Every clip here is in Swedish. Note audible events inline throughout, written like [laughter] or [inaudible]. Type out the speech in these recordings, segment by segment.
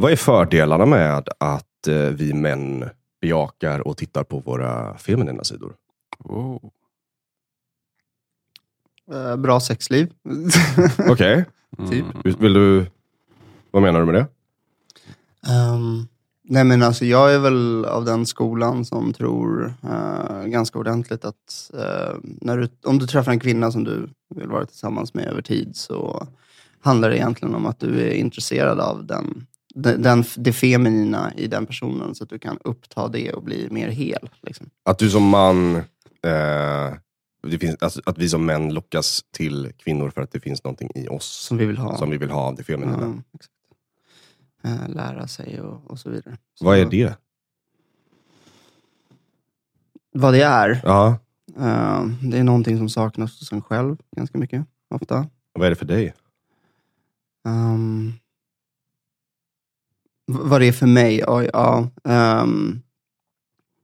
Vad är fördelarna med att eh, vi män bejakar och tittar på våra feminina sidor? Wow. Eh, bra sexliv. [laughs] Okej, Typ. Vill- vill du... Vad menar du med det? Ehm, nej men alltså jag är väl av den skolan som tror eh, ganska ordentligt att eh, när du, om du träffar en kvinna som du vill vara tillsammans med över tid så handlar det egentligen om att du är intresserad av den, den, det feminina i den personen så att du kan uppta det och bli mer hel. Liksom. Att du som man, eh, det finns, alltså, att vi som män lockas till kvinnor för att det finns någonting i oss Som vi vill ha. som vi vill ha av det feminina. Ja. Eh, lära sig och, och så vidare. Så, Vad är det? Vad det är? Ja, Eh, det är någonting som saknas hos en själv ganska mycket, ofta. vad är det för dig? Um, vad det är för mig? Oj, ja. ehm,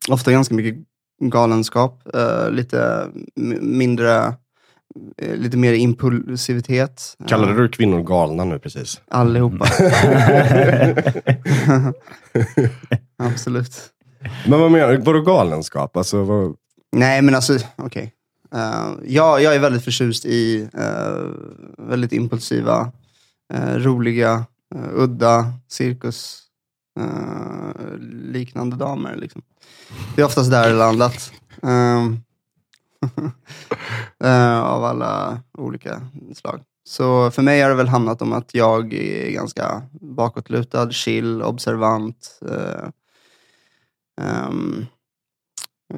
ofta ganska mycket galenskap. eh, lite mindre, eh, lite mer impulsivitet. Kallade Eh, du kvinnor galna nu precis? Allihopa. [laughs] [laughs] Absolut. Men vad menar du? Vadå galenskap? Alltså, vad... Nej, men alltså, okej. Eh, jag, jag är väldigt förtjust i väldigt impulsiva, roliga, uh, udda, cirkus uh, liknande damer. Liksom. Det är oftast där det landat. Um, uh, [laughs] av alla olika slag. Så för mig har det väl hamnat om att jag är ganska bakåtlutad, chill, observant. eh, ehm,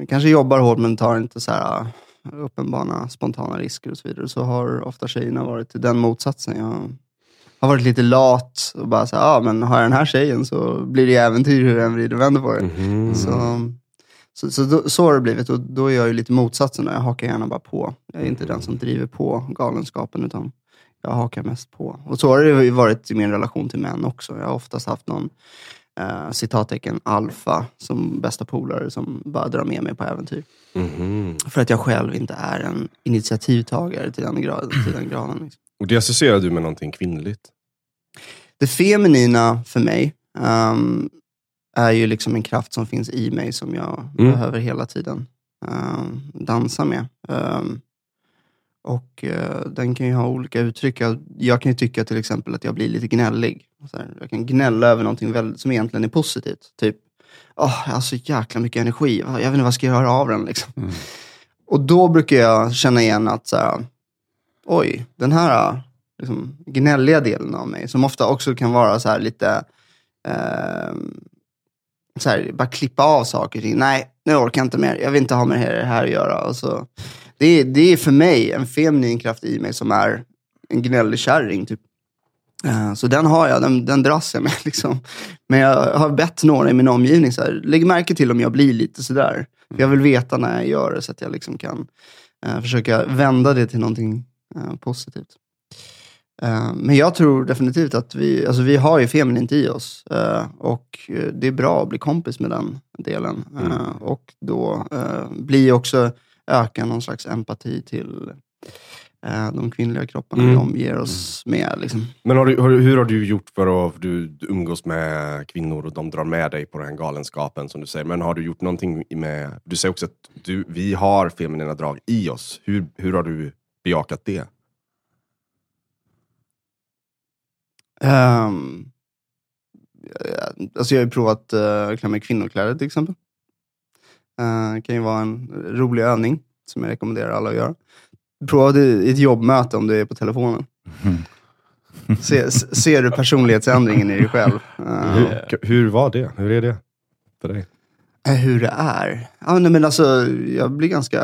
kanske jobbar hårt men tar inte så här uppenbara spontana risker och så vidare. Så har ofta tjejerna varit den motsatsen. Jag har varit lite lat och bara så här, ah, men har jag den här tjejen så blir det äventyr hur jag än vrider och vänder på det. Mhm. Så, så, så, då, så har det blivit och då är jag ju lite motsatsen. Jag hakar gärna bara på. Jag är inte den som driver på galenskapen utan jag hakar mest på. Och så har det ju varit i min relation till män också. Jag har oftast haft någon eh, citattecken alfa som bästa polare som bara drar med mig på äventyr. Mhm. För att jag själv inte är en initiativtagare till den graden. Till den graden liksom. Och det associerar du med någonting kvinnligt? Det feminina för mig ehm, är ju liksom en kraft som finns i mig som jag Mm. behöver hela tiden ehm, dansa med. Ehm, och eh, den kan ju ha olika uttryck. Jag, jag kan ju tycka till exempel att jag blir lite gnällig. Här, jag kan gnälla över någonting väldigt, som egentligen är positivt. Typ, åh, jag har så jäkla mycket energi. Jag vet inte vad jag ska göra av den. Liksom. Mm. Och då brukar jag känna igen att, så här, oj, den här äh, liksom, gnälliga delen av mig, som ofta också kan vara så här lite, eh, så här, bara klippa av saker. och ting. Nej, nu orkar jag inte mer. Jag vill inte ha med det här, det här att göra. Och så, det, är, det är för mig en feminin kraft i mig som är en gnällig kärring. Typ. Eh, Så den har jag, den, den dras jag med. [laughs] Liksom. Men jag har bett några i min omgivning, så här, lägg märke till om jag blir lite sådär. För jag vill veta när jag gör det så att jag liksom kan eh, försöka vända det till någonting eh, positivt. Eh, men jag tror definitivt att vi, alltså vi har ju feminint i oss. eh, och det är bra att bli kompis med den delen. Eh, och då blir också öka någon slags empati till de kvinnliga kropparna Mm. vi omger oss med. Liksom. Men har du, har, hur har du gjort för att du, du umgås med kvinnor och de drar med dig på den här galenskapen som du säger. Men har du gjort någonting med, du säger också att du, vi har feminina drag i oss. Hur, hur har du bejakat det? Um, alltså jag har ju provat uh, klä mig i kvinnokläder till exempel. Det kan ju vara en rolig övning som jag rekommenderar alla att göra. Prova det i ett jobbmöte om du är på telefonen. [laughs] Se, s- ser du personlighetsändringen i dig själv? Eh, Hur, hur var det? Hur är det för dig? Eh, Hur det är? Ja, nej, men alltså, jag blir ganska,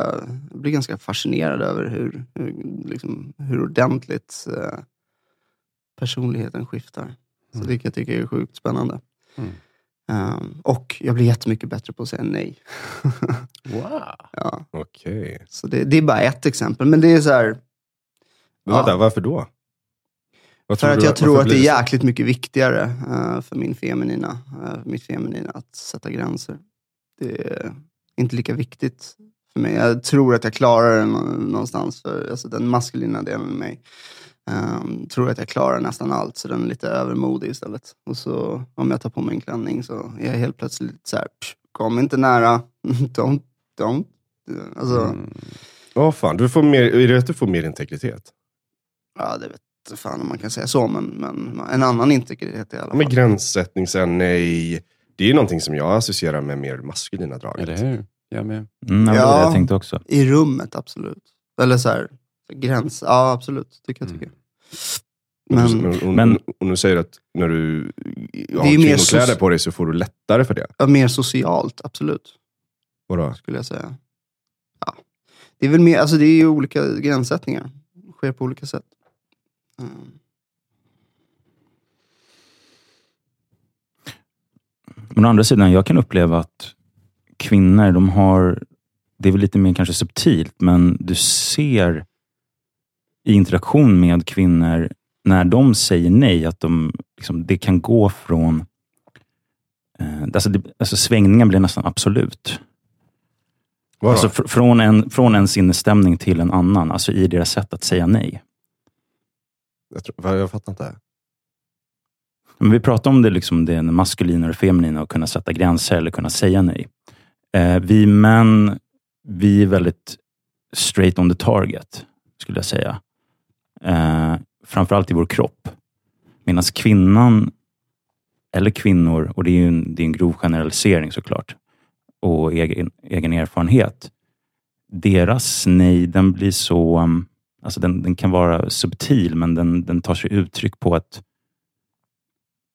jag blir ganska fascinerad över hur, hur, liksom, hur ordentligt eh, personligheten skiftar. Så det kan jag tycka är sjukt spännande. Mm. Ehm, och jag blir jättemycket bättre på att säga nej. [laughs] Wow. ja, Okej. så det, det är bara ett exempel. Men det är så här, Men Ja. vänta, varför då? Vad för att du- jag tror varför att det är jäkligt mycket viktigare eh, för min feminina, eh, för mitt feminina att sätta gränser. Det är inte lika viktigt för mig. Jag tror att jag klarar det nå- någonstans, för alltså, den maskulina delen i mig Ehm, tror att jag klarar nästan allt, så den är lite övermodig istället. Och så om jag tar på mig en klänning så är jag helt plötsligt så här, "Psh, kom inte nära, [laughs] don't, don't. Alltså, Mm. Åh fan, du får mer, är det att du får mer integritet? ja det vet fan om man kan säga så, men, men en annan integritet i alla fall. Med gränssättning, säga nej. Det är ju någonting som jag associerar med mer maskulina drag. Eller hur? Jag med. Mm, ja. jag tänkte också. I rummet, absolut. Eller så här, gräns, ja absolut, tycker jag. Mm. Tycker. Och, Men, du, och, men- och nu säger du att när du har är ju mer kvinnokläder på dig så får du lättare för det. ja, mer socialt, absolut. Vadå? skulle jag säga. Ja. Det är väl mer, alltså det är ju olika gränssättningar. Det sker på olika sätt. Mm. Men å andra sidan, jag kan uppleva att kvinnor, de har, det är väl lite mer kanske subtilt, men du ser i interaktion med kvinnor, när de säger nej, att de, liksom, det kan gå från, eh, alltså, det, alltså svängningen blir nästan absolut. Vadå? Alltså fr- från, en, från en sinnesstämning till en annan, alltså i deras sätt att säga nej. jag, tror, jag fattar inte. Men vi pratar om det, liksom det maskulina och det feminina och kunna sätta gränser eller kunna säga nej. Eh, vi män, vi är väldigt straight on the target, skulle jag säga. Eh, framförallt i vår kropp. Medan kvinnan, eller kvinnor, och det är ju en, det är en grov generalisering såklart, och egen, egen erfarenhet. Deras nej, den blir så, mm, alltså den, den kan vara subtil, men den, den tar sig uttryck på att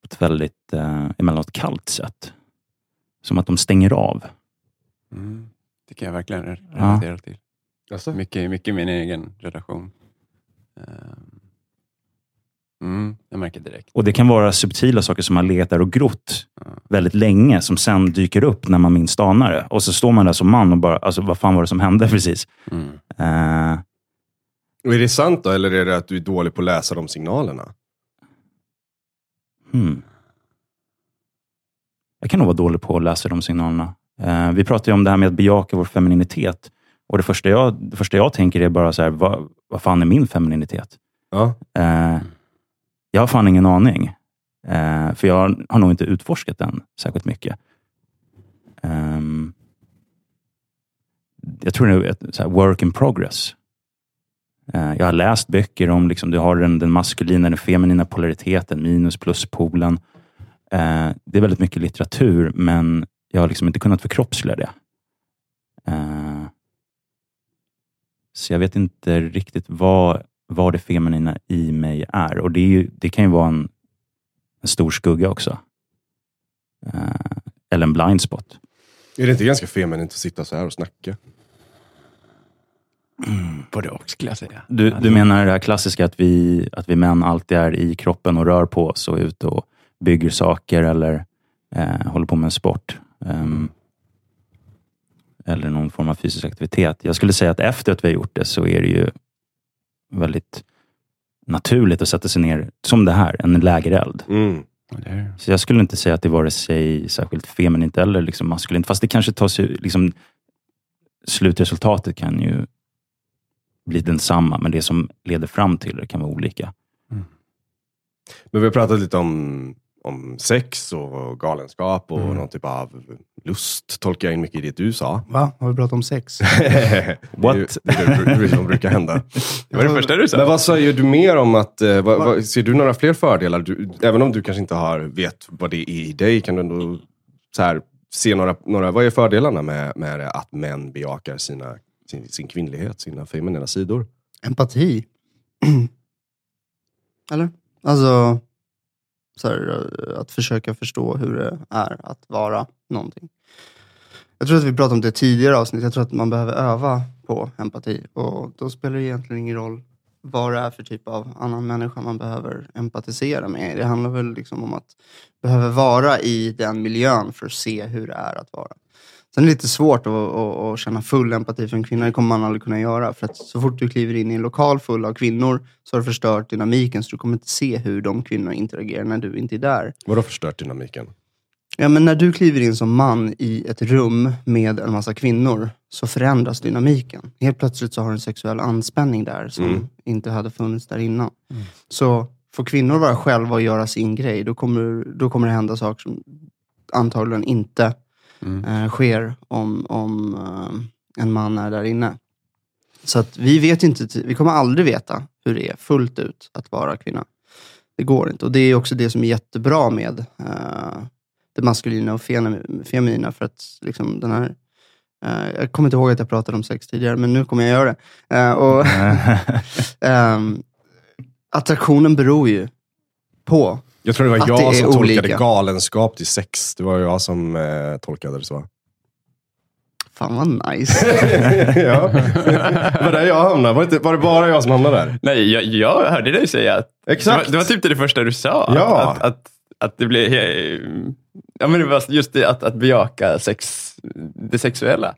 ett ett väldigt eh, emellanåt kallt sätt. Som att de stänger av. Mm. Det kan jag verkligen re- Ja. relatera till. Alltså? Mycket, mycket min egen relation. Ehm. Mm, jag märker direkt. Och Det kan vara subtila saker som har legat där och grott Ja. väldigt länge, som sen dyker upp när man minst anar det. Och så står man där som man och bara, alltså, vad fan var det som hände [laughs] precis? Mm. Eh, Och är det sant då, eller är det att du är dålig på att läsa de signalerna? Hmm. Jag kan nog vara dålig på att läsa de signalerna. Eh, vi pratar ju om det här med att bejaka vår femininitet. Och Det första jag, det första jag tänker är bara, så här, vad, vad fan är min femininitet? Ja. Eh, jag har fan ingen aning. Eh, för jag har nog inte utforskat den särskilt mycket. Ehm, jag tror det är ett så här work in progress. Eh, jag har läst böcker om, liksom, du har den, den maskulina, den feminina polariteten, minus pluspolen. Eh, det är väldigt mycket litteratur, men jag har liksom inte kunnat förkroppsliga det. Eh, så jag vet inte riktigt vad vad det feminina i mig är. Och det, är ju, det kan ju vara en, en stor skugga också. Eh, eller en blind spot. Är det inte ganska feminint att sitta så här och snacka? Både och skulle jag säga. Du, du menar det här klassiska att vi, att vi män alltid är i kroppen och rör på oss och är ute och bygger saker eller eh, håller på med en sport. Ehm, eller någon form av fysisk aktivitet. Jag skulle säga att efter att vi har gjort det så är det ju väldigt naturligt att sätta sig ner, som det här, en lägereld. Mm. Så jag skulle inte säga att det vare sig särskilt feminint eller liksom maskulint. Fast det kanske tar sig, liksom, slutresultatet kan ju bli densamma, men det som leder fram till det kan vara olika. Men vi har pratat lite om, om sex och galenskap och Mm. någon typ av lust, tolkar jag in mycket i det du sa. Va? Har vi pratat om sex? [laughs] What? Det är det, som brukar hända. [laughs] Det var det första du sa. Men vad säger du mer om att, eh, vad, vad, ser du några fler fördelar? Du, även om du kanske inte har, vet vad det är i dig, kan du ändå så här, se några, några, vad är fördelarna med, med det att män bejakar sina, sin, sin kvinnlighet, sina feminina sidor? Empati. [clears throat] Eller? Alltså, så här, eh, att försöka förstå hur det är att vara någonting. Jag tror att vi pratade om det i tidigare avsnitt. Jag tror att man behöver öva på empati. Och då spelar det egentligen ingen roll vad det är för typ av annan människa man behöver empatisera med. Det handlar väl liksom om att behöva vara i den miljön för att se hur det är att vara. Sen är det lite svårt att, att, att känna full empati för en kvinna. Det kommer man aldrig kunna göra. För att så fort du kliver in i en lokal full av kvinnor så har du förstört dynamiken. Så du kommer inte se hur de kvinnorna interagerar när du inte är där. Vadå förstört dynamiken? Ja, men när du kliver in som man i ett rum med en massa kvinnor så förändras dynamiken. Helt plötsligt så har du en sexuell anspänning där som Mm. inte hade funnits där innan. Så får kvinnor vara själva och göra sin grej, då kommer, då kommer det hända saker som antagligen inte Mm. eh, sker om, om eh, en man är där inne. Så att vi vet inte, vi kommer aldrig veta hur det är fullt ut att vara kvinna. Det går inte. Och det är också det som är jättebra med eh, det maskulina och fem- feminina. För att liksom den här, eh, jag kommer inte ihåg att jag pratade om sex tidigare, men nu kommer jag göra det. Eh, och, [laughs] [laughs] ehm, attraktionen beror ju på Jag tror det var Att jag det som tolkade olika. galenskap till sex. Det var jag som eh, tolkade det så. Fan vad nice. [laughs] ja. Det var där jag hamnade. Var det, inte- var det bara jag som hamnade där? Nej, jag, jag hörde dig säga att Exakt. Det var, det var typ det första du sa. Ja. Att, att, att det blev... Ja, men det var just det att, att bejaka sex, det sexuella.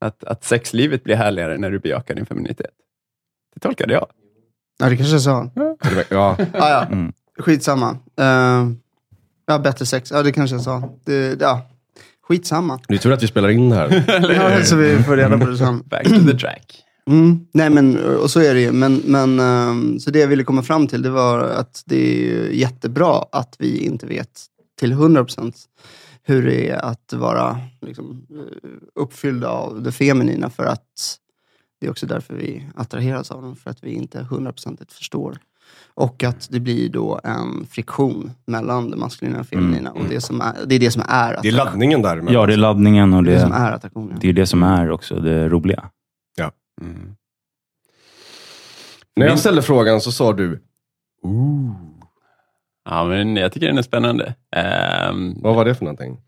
Att, att sexlivet blir härligare när du bejakar din feminitet. Det tolkade jag. ja, det kanske jag sa. Var- Ja. Ah, ja. Mm. Skitsamma. Uh, ja, bättre sex. Ja, det kanske jag sa. Det, ja. Skitsamma. Det är tur att vi spelar in det här. [laughs] Ja, så vi får reda på det sen. Back to the track. Mm. Nej, men och så är det ju. Men, men, ehm, så det jag ville komma fram till, det var att det är jättebra att vi inte vet till 100% hur det är att vara liksom, eh, uppfylld av det feminina. För att det är också därför vi attraheras av dem. För att vi inte 100% förstår. Och att det blir då en friktion mellan det maskulina och feminina. Och det, som är, det är det som är Det är attraktion. laddningen där. Ja, det är laddningen och Det är det som är attraktionen. det är det som är också det roliga. Mm. När jag ställde frågan så sa du, Ja, men jag tycker den är spännande. Ehm, vad var det för någonting?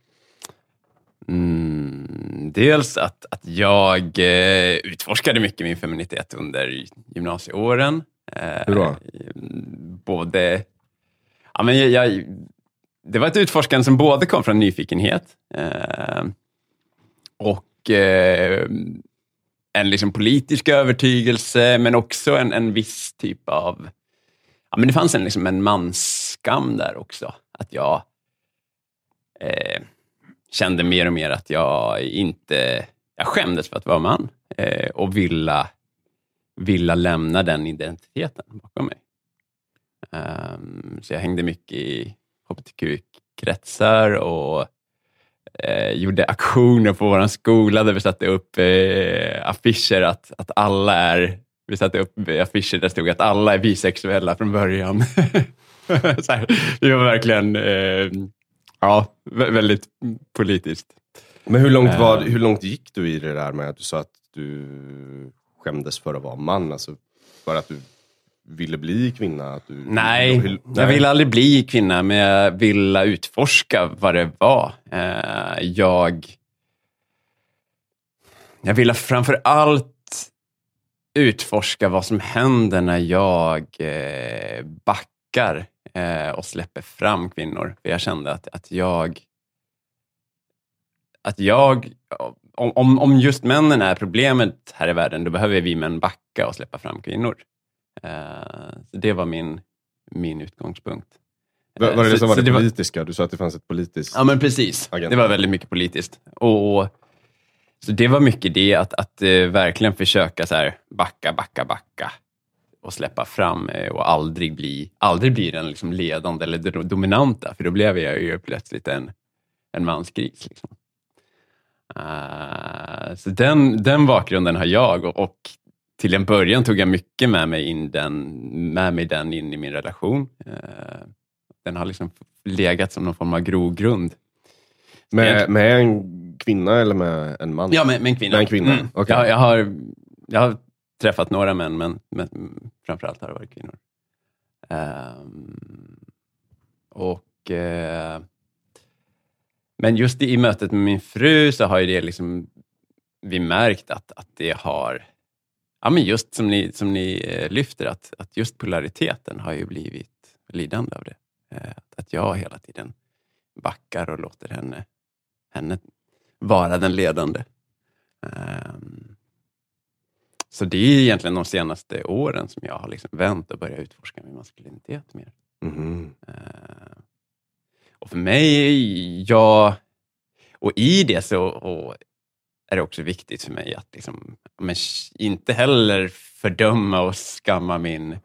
Mm, dels att, att jag eh, utforskade mycket min feminitet under gymnasieåren. Eh, Hur då? Både... Ja, men jag, jag, det var ett utforskande som både kom från nyfikenhet eh, och eh, en liksom politisk övertygelse, men också en, en viss typ av... Ja, men det fanns en, liksom en mansskam där också. Att jag... Eh, kände mer och mer att jag inte... Jag skämdes för att vara man eh, och ville, ville lämna den identiteten bakom mig. Ehm, så jag hängde mycket i hbtq-kretsar och eh, gjorde aktioner på vår skola där vi satte upp eh, affischer att, att alla är... Vi satte upp affischer där det stod att alla är bisexuella från början. [laughs] så här, det var verkligen eh, ja, vä- väldigt politiskt. Men hur långt, var, Eh. hur långt gick du i det där med att du sa att du skämdes för att vara man? Alltså för att du ville bli kvinna? Att du, Nej, hur- jag ville aldrig bli kvinna, men jag ville utforska vad det var. Eh, Jag, jag ville framför allt utforska vad som händer när jag eh, backar eh, och släpper fram kvinnor. För jag kände att, att jag... Att jag om, om, om just männen är problemet här i världen, då behöver vi män backa och släppa fram kvinnor. Eh, så det var min, min utgångspunkt. Var, var det Eh, det så- som var så det var- politiska? Du sa att det fanns ett politiskt... Ja, men precis. Agenda. Det var väldigt mycket politiskt. Och, så det var mycket det, att, att eh, verkligen försöka så här, backa, backa, backa och släppa fram och aldrig bli, aldrig bli den liksom ledande eller do- dominanta, för då blev jag ju plötsligt en, en mansgris. Liksom. Eh, så den, den bakgrunden har jag och, och till en början tog jag mycket med mig, in den, med mig den in i min relation. Eh, den har liksom legat som någon form av grogrund. Med, med en kvinna eller med en man? Ja, med, med en kvinna. Med en kvinna, Mm. okej. Jag, jag, har, jag har träffat några män, men, men framförallt har det varit kvinnor. Ehm, och, eh, men just i mötet med min fru så har ju det liksom, vi märkt att, att det har, ja men just som ni, som ni eh, lyfter, att, att just polariteten har ju blivit lidande av det. Eh, att jag hela tiden backar och låter henne, henne vara den ledande. Ehm, så det är egentligen de senaste åren som jag har liksom vänt och börjat utforska min maskulinitet mer. Mhm. Och för mig, ja, och i det så och är det också viktigt för mig att liksom, men, inte heller fördöma och skamma min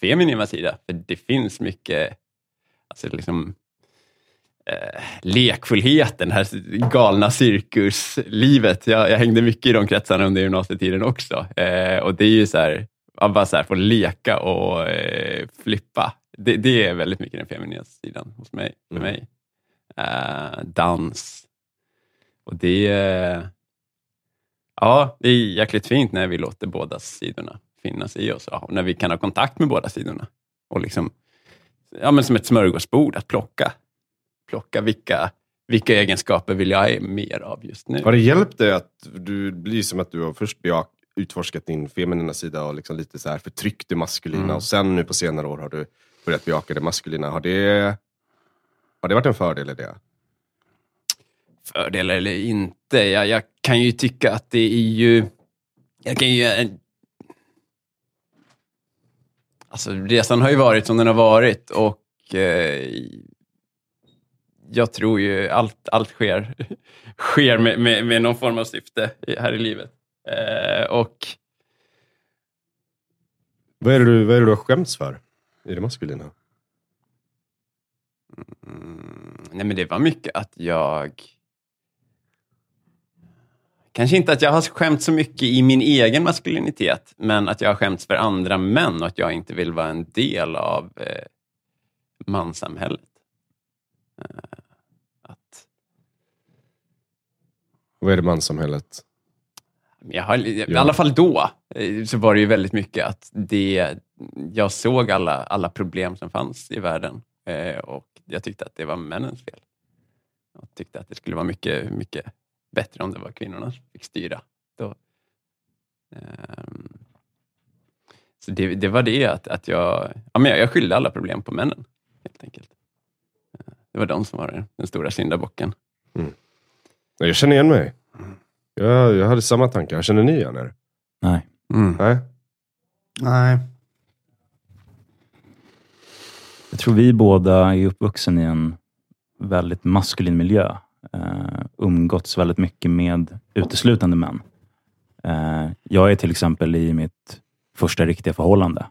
feminina sida. För det finns mycket, alltså liksom, eh, lekfullheten, det här galna cirkuslivet. Jag, jag hängde mycket i de kretsarna under gymnasietiden också. Eh, och det är ju så här, att bara så här få leka och eh, flippa. Det, det, är väldigt mycket den feminina sidan hos mig, för Mm. mig. Eh, dans. Och det, är- ja, det är jäkligt fint när vi låter båda sidorna finnas i oss och när vi kan ha kontakt med båda sidorna. Och liksom, ja, men som ett smörgåsbord att plocka. Plocka vilka, vilka egenskaper vill jag ha mer av just nu. Har det hjälpt dig att du blir som att du har först bejak, utforskat din feminina sida och liksom lite så här förtryckt det maskulina Mm. och sen nu på senare år har du börjat bejaka det maskulina. Har det, har det varit en fördel i det? fördel eller inte. Jag, jag kan ju tycka att det är ju... Jag kan ju... eh, Alltså resan har ju varit som den har varit och eh, jag tror ju allt, allt sker, [laughs] sker med, med, med någon form av syfte här i livet. Eh, och Vad är, det du, vad är det du har skämts för i det maskulina? Mm, nej men det var mycket att jag... Kanske inte att jag har skämt så mycket i min egen maskulinitet, men att jag har skämts för andra män och att jag inte vill vara en del av eh, manssamhället. Eh, att, Vad är det manssamhället? jag har, I alla fall då eh, så var det ju väldigt mycket att det, jag såg alla, alla problem som fanns i världen eh, och jag tyckte att det var männens fel. Jag tyckte att det skulle vara mycket, mycket bättre om det var kvinnorna som fick styra. Då. Ehm, så det, det var det att, att jag, ja, men jag, jag skyllde alla problem på männen, helt enkelt. Eh, Det var de som var den, stora syndabocken. Nej, Jag känner igen mig. Jag, jag hade samma tankar. Känner ni igen er? Nej. Nej? Nej. Jag tror vi båda är uppvuxen i en väldigt maskulin miljö. Uh, umgåtts väldigt mycket med uteslutande män. Eh, jag är till exempel i mitt första riktiga förhållande.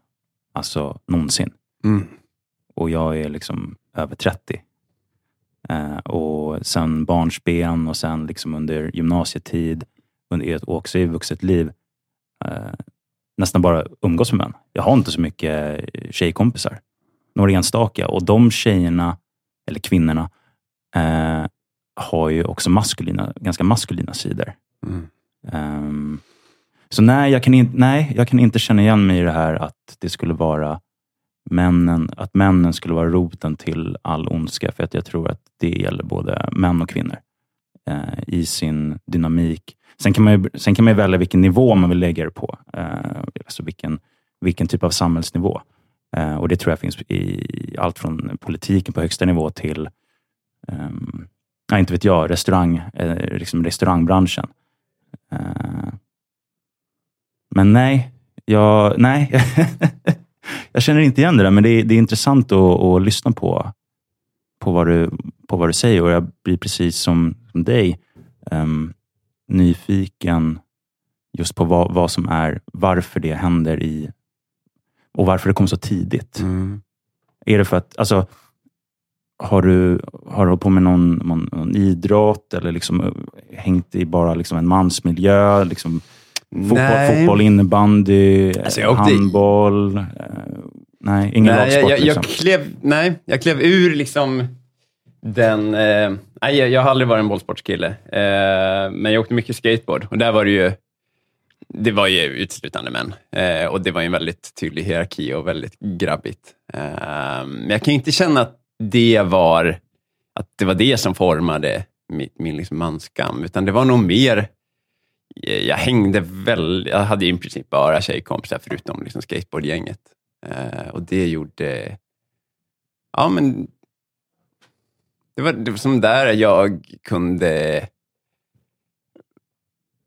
Alltså någonsin. Mm. Och jag är liksom över 30. Eh, och sen barnsben och sen liksom under gymnasietid under, och också i vuxet liv nästan bara umgås med män. Jag har inte så mycket tjejkompisar. Några enstaka. Och de tjejerna, eller kvinnorna, eh, har ju också maskulina, ganska maskulina sidor. Mm. Ehm, så nej jag, kan in, nej, jag kan inte känna igen mig i det här att det skulle vara männen, att männen skulle vara roten till all ondska. För att jag tror att det gäller både män och kvinnor eh, i sin dynamik. Sen kan, man ju, sen kan man välja vilken nivå man vill lägga det på. Eh, alltså vilken, vilken typ av samhällsnivå. Eh, och Det tror jag finns i allt från politiken på högsta nivå till um, ja, inte vet jag, restaurang, eh, liksom restaurangbranschen. Eh, men nej, jag, nej. [laughs] jag känner inte igen det där, men det är, det är intressant att, att lyssna på, på, vad du, på vad du säger och jag blir precis som, som dig ehm, nyfiken just på vad, vad som är, varför det händer i och varför det kom så tidigt. Mm. Är det för att, alltså, har du, har du hållit på med någon, någon, någon idrott eller liksom eh, hängt i bara liksom en mansmiljö? Liksom fotboll, fotboll, innebandy, Alltså, åkte i- handboll? eh, nej, ingen nej, lagsport. jag, jag, liksom. jag klev, nej, jag klev ur liksom den... Eh, nej, jag, jag har aldrig varit en bollsportskille, eh, men jag åkte mycket skateboard och där var det ju det var ju uteslutande män eh, och det var ju en väldigt tydlig hierarki och väldigt grabbigt. Eh, men jag kan inte känna att det var att det var det som formade min, min liksom manskam, utan det var nog mer eh, jag hängde väl, jag hade i princip bara tjejkompisar förutom liksom skateboardgänget. Eh, och det gjorde, ja men, det var, det var som där jag kunde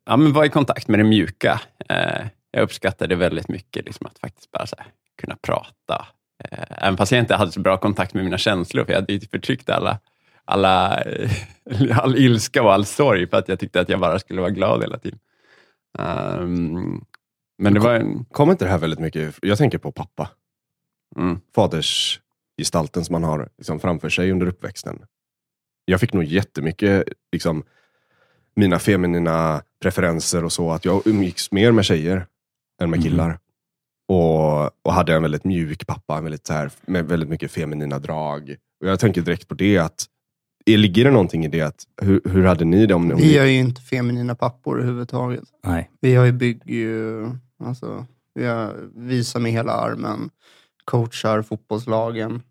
ja, men vara i kontakt med det mjuka. Eh, jag uppskattade väldigt mycket liksom, att faktiskt bara här, kunna prata. Eh, även fast jag inte hade så bra kontakt med mina känslor, för jag hade ju förtryckt alla, alla, [laughs] all ilska och all sorg för att jag tyckte att jag bara skulle vara glad hela tiden. Um, men det var en... Kommer inte det här väldigt mycket, jag tänker på pappa. Mm. Fadersgestalten som man har liksom, framför sig under uppväxten. Jag fick nog jättemycket, liksom, mina feminina preferenser och så, att jag umgicks mer med tjejer än med Mhm. killar. Och, och hade en väldigt mjuk pappa, väldigt, så här, med väldigt mycket feminina drag. Och jag tänker direkt på det, att är- ligger det någonting i det? Att, hur, hur hade ni det om, om Vi ni... är ju inte feminina pappor överhuvudtaget. Nej. Vi har ju bygger ju, alltså, vi har, visar med hela armen, coachar fotbollslagen.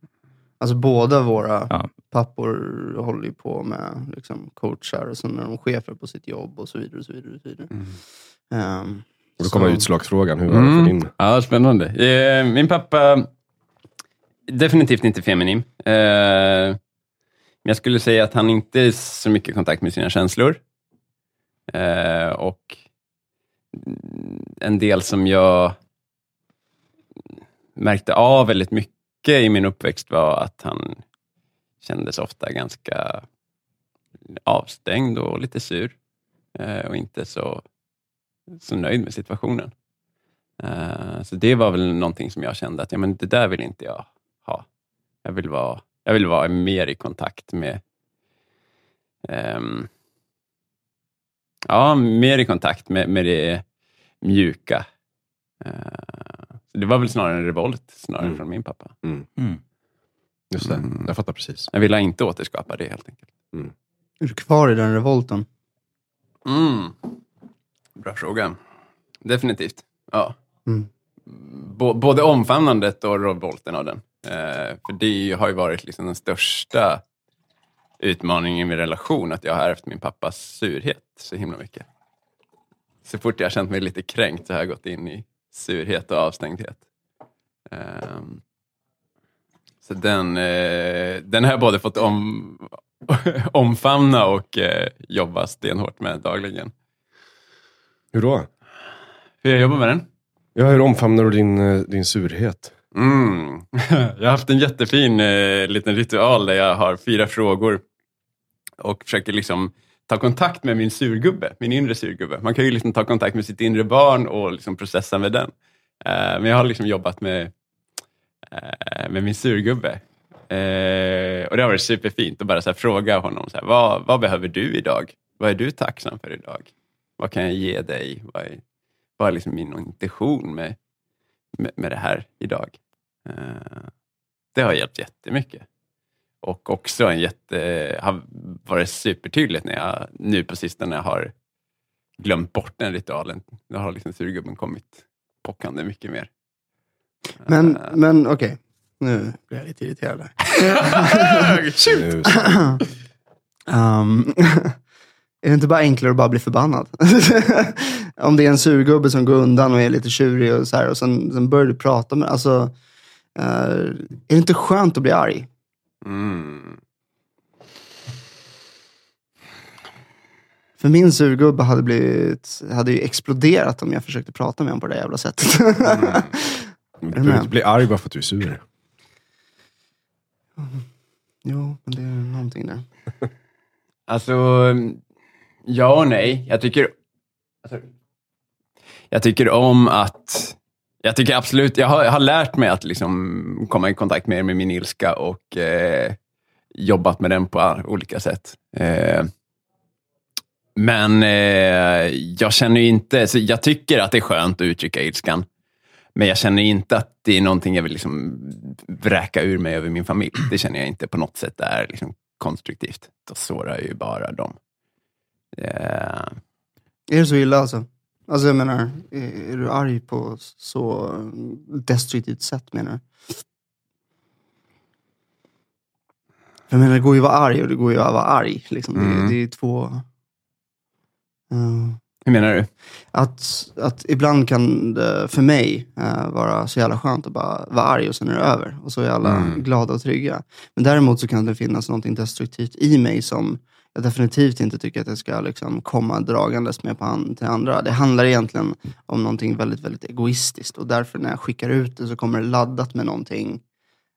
Alltså båda våra Ja. pappor håller ju på med liksom, coachar och sen är de chefer på sitt jobb och så vidare. Och så vidare, och så vidare. Ehm, Och då kommer så- utslagsfrågan, hur var det för Mm. din? Ja, spännande. Eh, min pappa, definitivt inte feminin. Eh, men jag skulle säga att han inte är så mycket i kontakt med sina känslor. Eh, och en del som jag märkte av väldigt mycket mycket i min uppväxt var att han kändes ofta ganska avstängd och lite sur. Eh, och inte så, så nöjd med situationen. Eh, så det var väl någonting som jag kände att ja, men det där vill inte jag ha. Jag vill vara, jag vill vara mer i kontakt med um, Ja, mer i kontakt med, med det mjuka. Eh, det var väl snarare en revolt snarare Mm. från min pappa. Mm. Just det, Mm. jag fattar precis. Jag ville inte återskapa det helt enkelt. Är du kvar i den revolten? Mm. Bra fråga. Definitivt. Ja. Mm. B- både omfamnandet och revolten av den. Eh, för det har ju varit liksom den största utmaningen i min relation, att jag har ärvt min pappas surhet så himla mycket. Så fort jag har känt mig lite kränkt så har jag gått in i surhet och avstängdhet. Ehm, så den, eh, den har jag både fått om, [laughs] omfamna och eh, jobba stenhårt med dagligen. Hur då? Hur jag jobbar med den? Ja, hur omfamnar du din, eh, din surhet? Mm. [laughs] Jag har haft en jättefin eh, liten ritual där jag har fyra frågor och försöker liksom ta kontakt med min surgubbe, min inre surgubbe. Man kan ju liksom ta kontakt med sitt inre barn och liksom processa med den. Eh, men jag har liksom jobbat med, eh, med min surgubbe. Eh, och det har varit superfint att bara så här fråga honom, så här, vad, vad behöver du idag? Vad är du tacksam för idag? Vad kan jag ge dig? Vad är, vad är liksom min intention med, med, med det här idag? Det har hjälpt jättemycket. Och också en jätte, har varit supertydligt när jag nu på sistone har glömt bort den ritualen. Då har liksom surgubben kommit pockande mycket mer. Men, Eh, men okej, nu blir jag lite irriterad. [laughs] Nu, Um, [laughs] [laughs] är det inte bara enklare att bara bli förbannad? Om det är en surgubbe som går undan och är lite tjurig och så här och sen, sen börjar du prata med, alltså, eh, är det inte skönt att bli arg? Mm. För min surgubbe hade, blivit, hade ju exploderat om jag försökte prata med honom på det jävla sättet. du du behöver inte bli arg bara för att du är sur. jo, men det är någonting där. Alltså, ja och nej. Jag tycker, alltså, jag tycker om att... Jag tycker absolut, jag har, jag har lärt mig att liksom komma i kontakt mer med min ilska och eh, jobbat med den på olika sätt. Eh, men eh, jag känner inte, så jag tycker att det är skönt att uttrycka ilskan. Men jag känner inte att det är någonting jag vill liksom vräka ur mig över min familj. Det känner jag inte på något sätt är liksom konstruktivt. Då sårar jag ju bara dem. Eh, Är det så illa alltså? Alltså jag menar, eh, du arg på så destruktivt sätt menar du? Jag menar, det går ju att vara arg och det går ju att vara arg. Liksom. Mm. Det, det är två... Eh, hur menar du? att, att ibland kan det för mig eh, vara så jävla skönt att bara vara arg och sen är det över. Och så är alla Mm. glada och trygga. Men däremot så kan det finnas något destruktivt i mig som jag definitivt inte tycker att jag ska liksom komma dragandes med på an- till andra. Det handlar egentligen om någonting väldigt, väldigt egoistiskt. Och därför när jag skickar ut det så kommer det laddat med någonting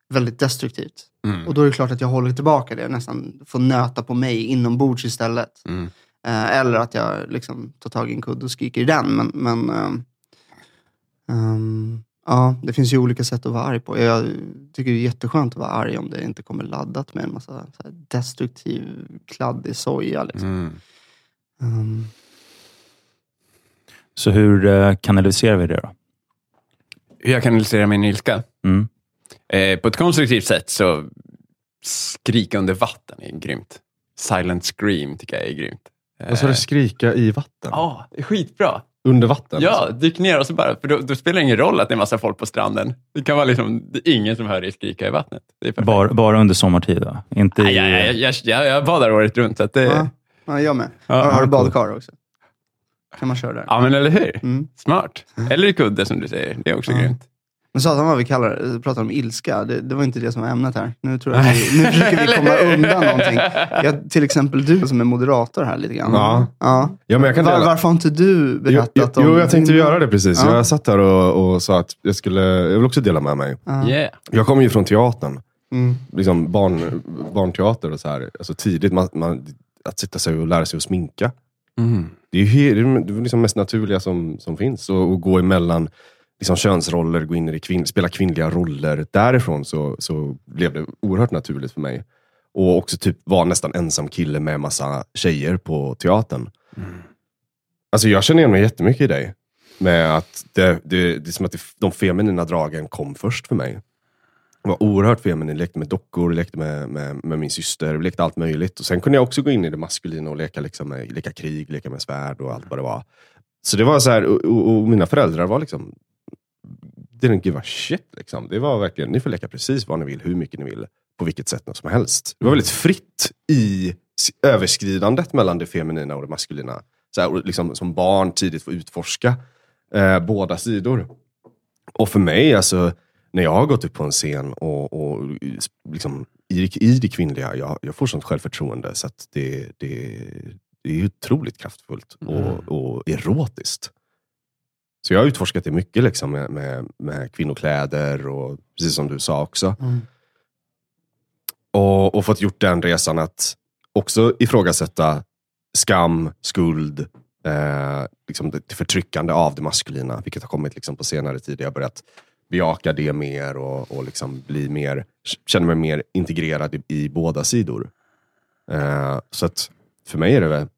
väldigt destruktivt. Mm. Och då är det klart att jag håller tillbaka det, nästan får nöta på mig inombords istället. Mm. Eh, eller att jag liksom tar tag i en kudde och skriker i den. Men, men ehm, ehm, ja, det finns ju olika sätt att vara arg på. Jag tycker det är jätteskönt att vara arg om det inte kommer laddat med en massa så här destruktiv, kladdig soja. Liksom. Mm. Ehm, Så hur eh, kanaliserar vi det då? Hur jag kanaliserar min ilska? Mm. Eh, på ett konstruktivt sätt så skrika under vatten är grymt. Silent scream tycker jag är grymt. Eh, Vad sa du, skrika i vatten? Ja, det är skitbra. Under vatten? Ja, alltså. dyk ner och så bara, för då, då spelar det ingen roll att det är massa folk på stranden. Det kan vara liksom, det är ingen som hör dig skrika i vattnet. Det är perfekt. Bara, bara under sommartid? Då? Inte Nej, i, jag, jag, jag, jag, jag badar året runt. Så att det, ja, ja. ja, jag med. Ja, har, har du badkar också? Kan man köra där? men eller hur? Mm. Smart. Eller i kudde som du säger. Det är också Ja. grymt. Men satan vad vi kallar det, pratar om ilska. Det, det var inte det som var ämnet här. Nu, tror jag vi, nu försöker vi [laughs] komma undan någonting. Jag, till exempel du som är moderator här lite grann. Ja. Ja. Ja, men jag kan Var, varför har inte du Jo, berättat jo, om... jo, jag tänkte göra det precis. Ja. Jag satt här och, och sa att jag, skulle, jag vill också dela med mig. Ja. Yeah. Jag kommer ju från teatern. Mm. Liksom barn, barnteater och så här. Alltså tidigt, man, man, att sitta sig och lära sig att sminka. Mm. Det är ju det är liksom mest naturliga som, som finns. Och, och gå emellan liksom könsroller, gå in i det kvinn, spela kvinnliga roller. Därifrån så, så blev det oerhört naturligt för mig. Och också typ vara nästan ensam kille med massa tjejer på teatern. Alltså jag känner igen mig jättemycket i dig. Med att det, det, det är som att det, de feminina dragen kom först för mig. Jag var oerhört feminin, lekte med dockor, lekte med, med, med min syster, lekte allt möjligt. Och Sen kunde jag också gå in i det maskulina och leka, liksom med, leka krig, leka med svärd och allt vad det var. Så det var så här, och, och, och mina föräldrar var liksom, didn't give a shit. Liksom. Det var verkligen, ni får leka precis vad ni vill, hur mycket ni vill, på vilket sätt som helst. Det var väldigt fritt i överskridandet mellan det feminina och det maskulina. Så här, liksom, som barn tidigt få utforska eh, båda sidor. Och för mig, alltså, när jag har gått upp på en scen och, och liksom, i, i det kvinnliga, jag, jag får sånt självförtroende så att det, det, det är otroligt kraftfullt och, och erotiskt. Så jag har utforskat det mycket liksom, med, med, med kvinnokläder och precis som du sa också. Mm. Och, och fått gjort den resan att också ifrågasätta skam, skuld, eh, liksom det, förtryckande av det maskulina, vilket har kommit liksom på senare tid. Jag har börjat bejaka det mer och, och liksom bli mer, känner mig mer integrerad i, i båda sidor. Eh, så att för mig är det väl,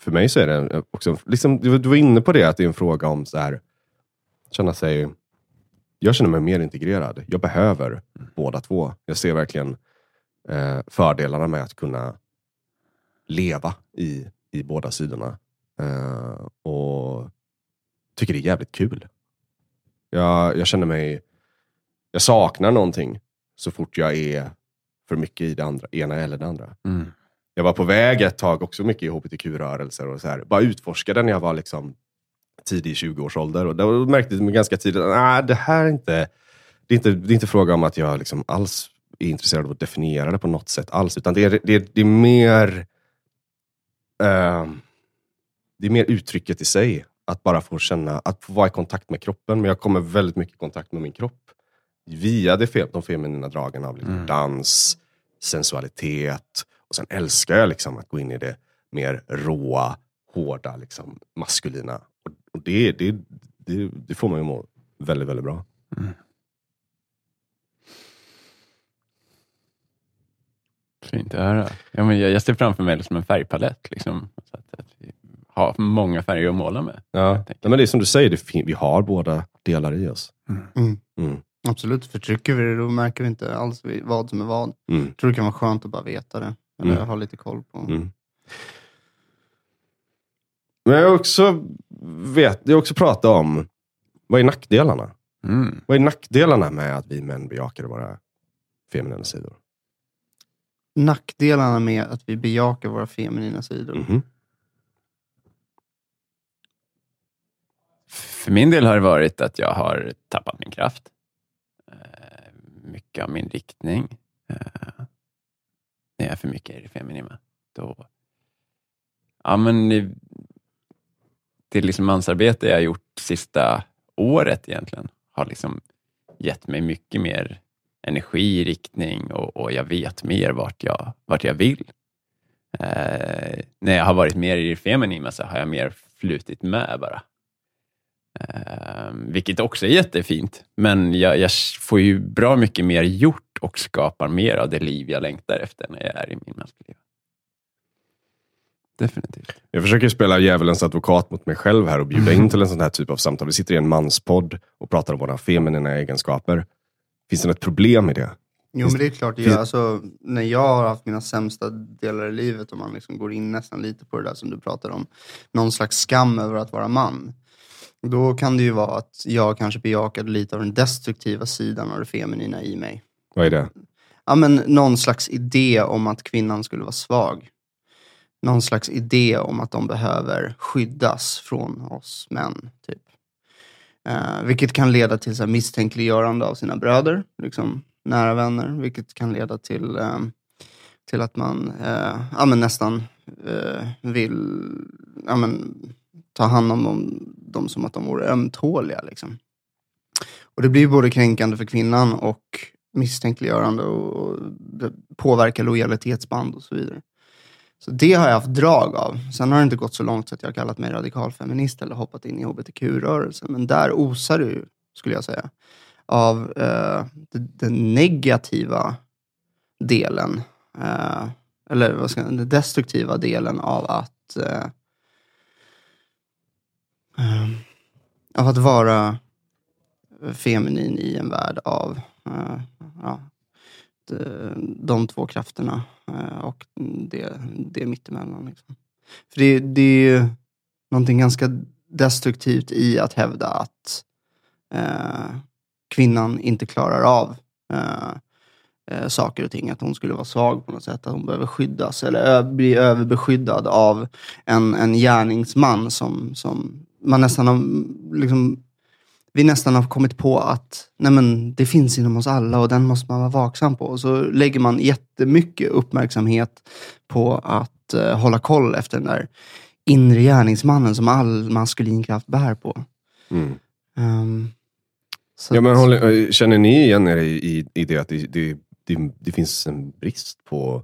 för mig så är det också, liksom, du, du var inne på det, att det är en fråga om så här, känna sig, jag känner mig mer integrerad. Jag behöver båda två. Jag ser verkligen eh, fördelarna med att kunna leva i, i båda sidorna. Eh, och tycker det är jävligt kul. Jag, jag känner mig, jag saknar någonting så fort jag är för mycket i det andra, ena eller det andra. Mm. Jag var på väg ett tag också mycket i hbtq-rörelser och så här. Bara utforskade när jag var liksom tidig 20-årsålder. Och då märkte jag ganska tidigt att nah, det här är inte, det är inte, det är inte fråga om att jag liksom alls är intresserad av att definiera det på något sätt alls. Utan det är, det är, det är mer eh, det är mer uttrycket i sig. Att bara få känna, att få vara i kontakt med kroppen. Men jag kommer väldigt mycket i kontakt med min kropp. Via det, de feminina dragen av liksom Mm. dans, sensualitet. Och sen älskar jag liksom att gå in i det mer råa, hårda, liksom, maskulina. Och, och det, det, det, det får mig att må väldigt, väldigt bra. Fint att höra. Ja, men jag, jag ser framför mig det som en färgpalett. Liksom. Så att, att vi har många färger att måla med. Ja. Nej, men det är som du säger, det vi har båda delar i oss. Mm. Mm. Absolut, förtrycker vi det då märker vi inte alls vad som är vad. Mm. Jag tror det kan vara skönt att bara veta det. Eller Mm. ha lite koll på. Mm. Men jag har också, vet, jag har också pratat om, vad är nackdelarna? Mm. Vad är nackdelarna med att vi män bejakar våra feminina sidor? Nackdelarna med att vi bejakar våra feminina sidor. Mhm. För min del har det varit att jag har tappat min kraft. Eh, Mycket av min riktning. När jag är för mycket i det feminima. Då, ja, men det, det liksom mansarbete jag har gjort sista året egentligen har liksom gett mig mycket mer energi, riktning och, och jag vet mer vart jag, vart jag vill. Eh, när jag har varit mer i det feminima, så har jag mer flutit med bara. Eh, vilket också är jättefint, men jag, jag får ju bra mycket mer gjort och skapar mer av det liv jag längtar efter när jag är i min maskulina. Definitivt. Jag försöker spela djävulens advokat mot mig själv här och bjuda in till en sån här typ av samtal. Vi sitter i en manspodd och pratar om våra feminina egenskaper. Finns det något problem i det? Jo men det är klart, jag, alltså, när jag har haft mina sämsta delar i livet och man liksom går in nästan lite på det där som du pratar om, någon slags skam över att vara man. Då kan det ju vara att jag kanske bejakade lite av den destruktiva sidan av det feminina i mig. Vad är det? Ja men någon slags idé om att kvinnan skulle vara svag. Någon slags idé om att de behöver skyddas från oss män. Typ. Eh, vilket kan leda till så här, misstänkliggörande av sina bröder. Liksom nära vänner, vilket kan leda till, eh, till att man eh, ja, men nästan eh, vill ja, men, ta hand om dem, dem som att de vore ömtåliga. Liksom. Och det blir både kränkande för kvinnan och misstänkliggörande och, och det påverkar lojalitetsband och så vidare. Så det har jag haft drag av. Sen har det inte gått så långt så att jag har kallat mig radikalfeminist eller hoppat in i hbtq-rörelsen. Men där osar det ju, skulle jag säga, av eh, den negativa delen. Eh, eller vad ska jag, den destruktiva delen av att eh, eh, av att vara feminin i en värld av eh, Eh, ja, de, de två krafterna eh, och det, det mittemellan. Liksom. För det, det är ju någonting ganska destruktivt i att hävda att eh, kvinnan inte klarar av eh, eh, saker och ting. Att hon skulle vara svag på något sätt. Att hon behöver skyddas eller ö- bli överbeskyddad av en, en gärningsman som, som man nästan har, liksom, vi nästan har kommit på att nej men, det finns inom oss alla och den måste man vara vaksam på. Och så lägger man jättemycket uppmärksamhet på att eh, hålla koll efter den där inre gärningsmannen som all maskulin kraft bär på. Mm. Så Ja, men håller, känner ni igen er i, i, i det att det, det, det, det finns en brist på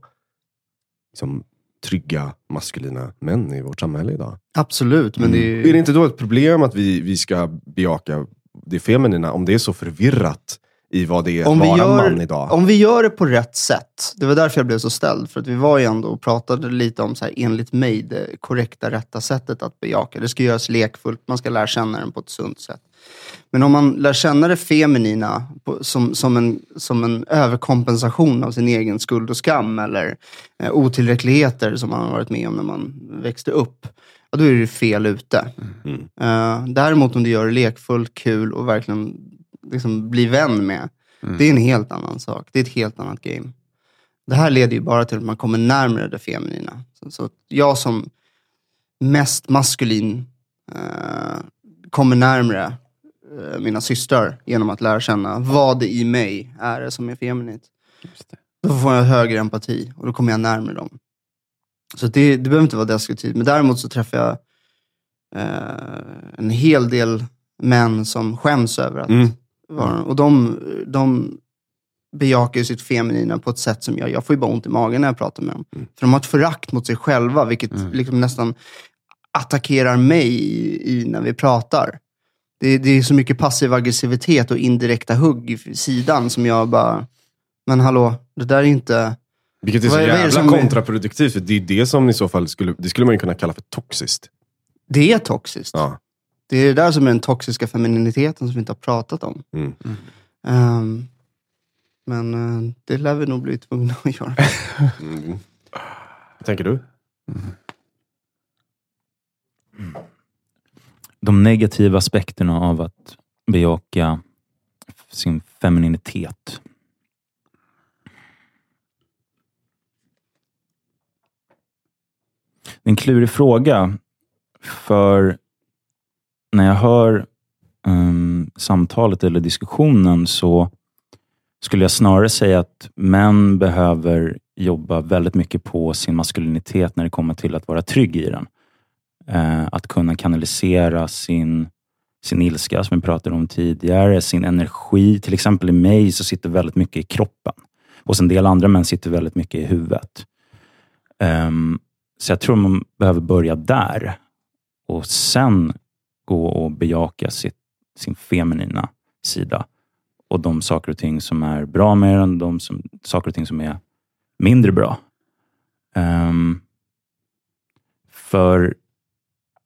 liksom, trygga maskulina män i vårt samhälle idag? Absolut, men det är Är det inte då ett problem att vi, vi ska bejaka det feminina om det är så förvirrat i vad det är att Om vara gör- man idag? Om vi gör det på rätt sätt. Det var därför jag blev så ställd. För att vi var ju ändå och pratade lite om, så här, enligt mig, det korrekta, rätta sättet att bejaka. Det ska göras lekfullt, man ska lära känna den på ett sunt sätt. Men om man lär känna det feminina som, som, en, som en överkompensation av sin egen skuld och skam eller eh, otillräckligheter som man har varit med om när man växte upp, ja, då är det fel ute. Mm. Eh, däremot om du gör det lekfullt, kul och verkligen liksom bli vän med, det är en helt annan sak. Det är ett helt annat game. Det här leder ju bara till att man kommer närmare det feminina. Så, så jag som mest maskulin eh, kommer närmare eh, mina systrar genom att lära känna vad det i mig är det som är feminint. Då får jag högre empati och då kommer jag närmare dem. Så det, det behöver inte vara destruktivt. Men däremot så träffar jag eh, en hel del män som skäms över att Mm. vara... Och de, de bejakar ju sitt feminina på ett sätt som jag, jag får ju bara ont i magen när jag pratar med dem. Mm. För de har ett förakt mot sig själva, vilket Mm. liksom nästan attackerar mig i, i när vi pratar. Det, det är så mycket passiv aggressivitet och indirekta hugg i sidan som jag bara, men hallå, det där är inte... Vilket är så Vad är- vad är det jävla som- kontraproduktivt. För det är det som i så fall skulle, det skulle man ju kunna kalla för toxiskt. Det är toxiskt. Ja. Det är det där som är den toxiska femininiteten som vi inte har pratat om. Mm. Ehm, men eh, det lär vi nog bli tvungna att göra. [laughs] Mm. Vad tänker du? De negativa aspekterna av att bejaka sin femininitet. Det är en klurig fråga. För när jag hör um, samtalet eller diskussionen så skulle jag snarare säga att män behöver jobba väldigt mycket på sin maskulinitet när det kommer till att vara trygg i den. Uh, att kunna kanalisera sin, sin ilska, som vi pratade om tidigare, sin energi. Till exempel i mig så sitter väldigt mycket i kroppen. Hos en del andra män sitter väldigt mycket i huvudet. Um, så jag tror man behöver börja där och sen gå och bejaka sitt, sin feminina sida och de saker och ting som är bra med den, de som, saker och ting som är mindre bra. Um, för,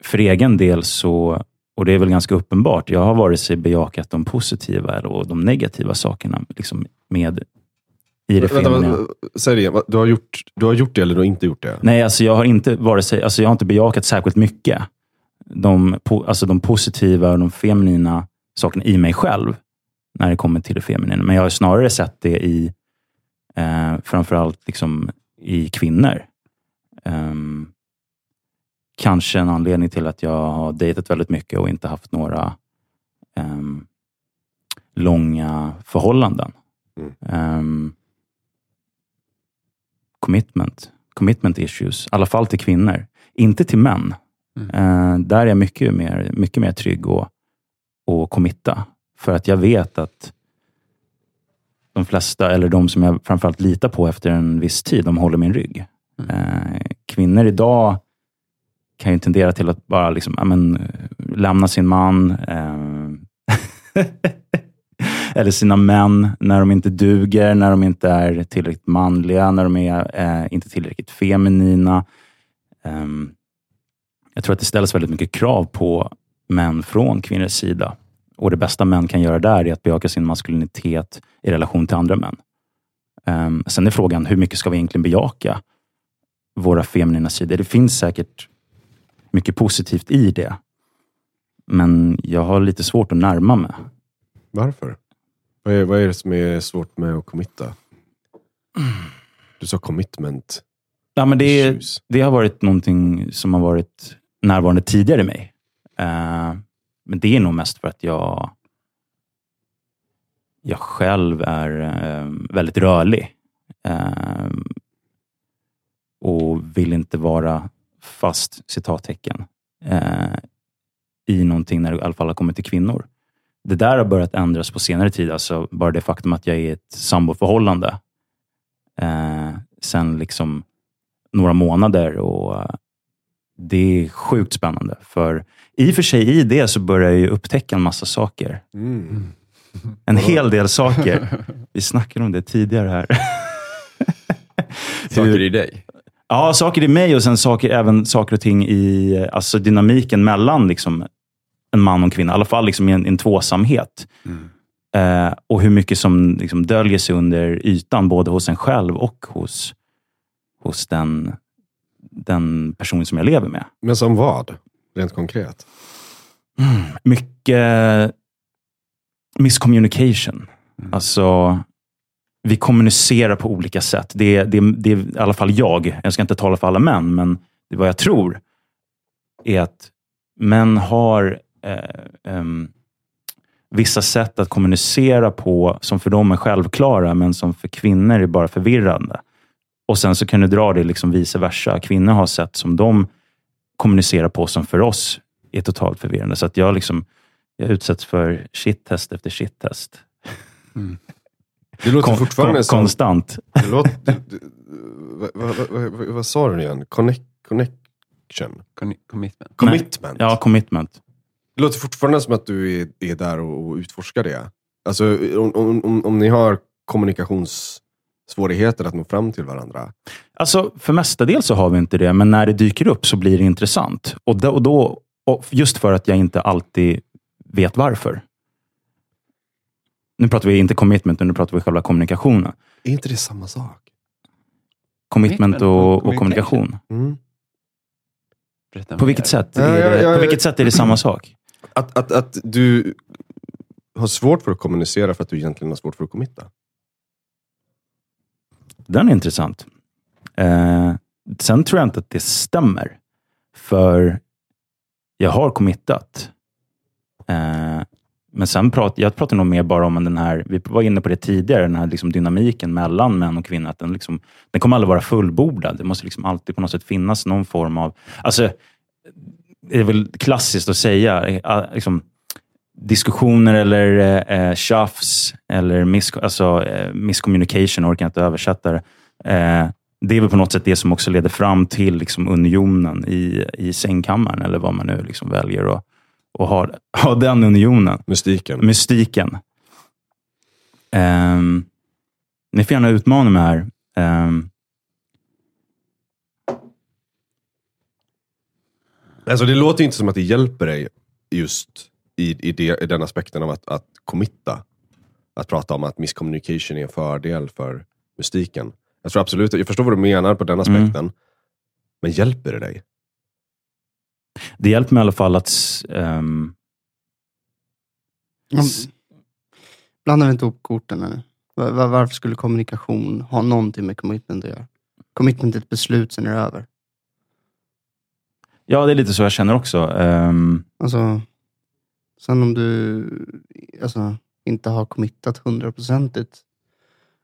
för egen del så, och det är väl ganska uppenbart, jag har vare sig bejakat de positiva eller de negativa sakerna liksom med i det Vänta, feminina. säg det igen. Du har, gjort, du har gjort det eller du har inte gjort det? Nej, alltså jag har inte vare sig, alltså jag har inte bejakat särskilt mycket. De, po, alltså de positiva och de feminina sakerna i mig själv, när det kommer till det feminina. Men jag har snarare sett det i, eh, framförallt liksom i kvinnor. Ehm, kanske en anledning till att jag har dejtat väldigt mycket och inte haft några ehm, långa förhållanden. Mm. Ehm, commitment. Commitment issues. I alla fall till kvinnor. Inte till män. Mm. Eh, där är jag mycket mer, mycket mer trygg och, och committa. För att jag vet att de flesta, eller de som jag framförallt litar på efter en viss tid, de håller min rygg. Eh, kvinnor idag kan ju tendera till att bara liksom, ja, men, eh, lämna sin man. Eh, [laughs] eller sina män när de inte duger, när de inte är tillräckligt manliga, när de är eh, inte tillräckligt feminina. Um, jag tror att det ställs väldigt mycket krav på män från kvinnors sida. Och Det bästa män kan göra där är att bejaka sin maskulinitet i relation till andra män. Um, sen är frågan, hur mycket ska vi egentligen bejaka våra feminina sidor? Det finns säkert mycket positivt i det. Men jag har lite svårt att närma mig. Varför? Vad är, vad är det som är svårt med att committa? Du sa commitment. Ja, men det, det har varit någonting som har varit närvarande tidigare i mig. Eh, men det är nog mest för att jag, jag själv är eh, väldigt rörlig. Eh, och vill inte vara fast, citattecken, i någonting när det i alla fall har kommit till kvinnor. Det där har börjat ändras på senare tid. Alltså bara det faktum att jag är i ett samboförhållande eh, sen liksom några månader och det är sjukt spännande. För i och för sig i det så börjar jag ju upptäcka en massa saker. Mm. En hel del saker. [laughs] Vi snackade om det tidigare här. Saker i dig. Ja, saker i mig och sen saker, även saker och ting i alltså dynamiken mellan liksom, en man och en kvinna. I alla fall liksom i en, en tvåsamhet. Eh, och hur mycket som liksom döljer sig under ytan, både hos en själv och hos, hos den, den person som jag lever med. Men som vad? Rent konkret? Mycket miscommunication. Alltså, vi kommunicerar på olika sätt. Det, det, det är i alla fall jag. Jag ska inte tala för alla män, men det vad jag tror är att män har eh, ehm, vissa sätt att kommunicera på som för dem är självklara, men som för kvinnor är bara förvirrande. Och sen så kan du dra det liksom vice versa. Kvinnor har sätt som de kommunicerar på som för oss är totalt förvirrande. Så att jag, liksom, jag utsätts för shit-test efter shit-test. Det låter Kon- fortfarande kon- som... Konstant. Det låter, du, du, vad, vad, vad, vad, vad sa du nu igen? Connect, connection? Con- Commitment. Commitment? Ja, commitment. Det låter fortfarande som att du är, är där och, och utforskar det. Alltså, om, om, om, ni har kommunikationssvårigheter att nå fram till varandra. Alltså, för mestadels så har vi inte det, men när det dyker upp så blir det intressant. Och då, och då, och just för att jag inte alltid vet varför. Nu pratar vi inte commitment, nu pratar vi själva kommunikationen. Är inte det samma sak? Commitment och och, kommunikation. Mm. På vilket sätt? Är ja, det, ja, på ja. vilket sätt är det samma sak? Att, att, att du har svårt för att kommunicera för att du egentligen har svårt för att committa. Den är intressant. Eh, sen tror jag inte att det stämmer. För jag har committat. Eh, men sen pratar jag pratar nog mer bara om den här, vi var inne på det tidigare, den här liksom dynamiken mellan män och kvinnor. Den, liksom, den kommer aldrig vara fullbordad. Det måste liksom alltid på något sätt finnas någon form av... Alltså, det är väl klassiskt att säga, eh, liksom, diskussioner eller eh, tjafs eller miss, alltså, eh, miscommunication, orkar jag inte översätta det. Eh, det är väl på något sätt det som också leder fram till liksom, unionen i, i sängkammaren, eller vad man nu liksom väljer att, att ha, [laughs] ha den unionen. Mystiken. Mystiken. Um, ni får gärna utmana mig här. Um, Alltså det låter inte som att det hjälper dig just i, i, det, i den aspekten av att, att committa. Att prata om att miscommunication är en fördel för mystiken. Jag tror absolut, jag förstår vad du menar på den aspekten. Men hjälper det dig? det hjälper mig i alla fall att... Um, Ja, Blandar vi inte ihop korten nu? Var, var, varför skulle kommunikation ha någonting med commitment att göra? Commitment är ett beslut, sen är det över. Ja, det är lite så jag känner också. Um, Alltså, sen om du alltså, inte har committat hundraprocentigt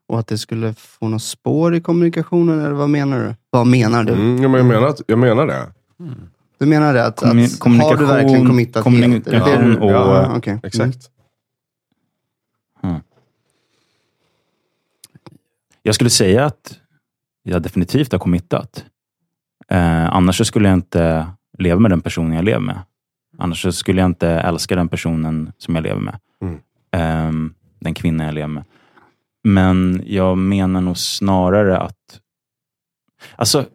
och att det skulle få något spår i kommunikationen, eller vad menar du? Vad menar du? Mm, ja, men jag, menar, att- jag menar det. Du menar det att, Kommu- att har du verkligen committat helt? Är det det kommunikation och- Ja, okej. Mm. Exakt. jag skulle säga att jag definitivt har committat. Eh, annars så skulle jag inte leva med den personen jag lever med. Annars så skulle jag inte älska den personen som jag lever med. Mm. Ehm, den kvinna jag lever med. Men jag menar nog snarare att... Alltså,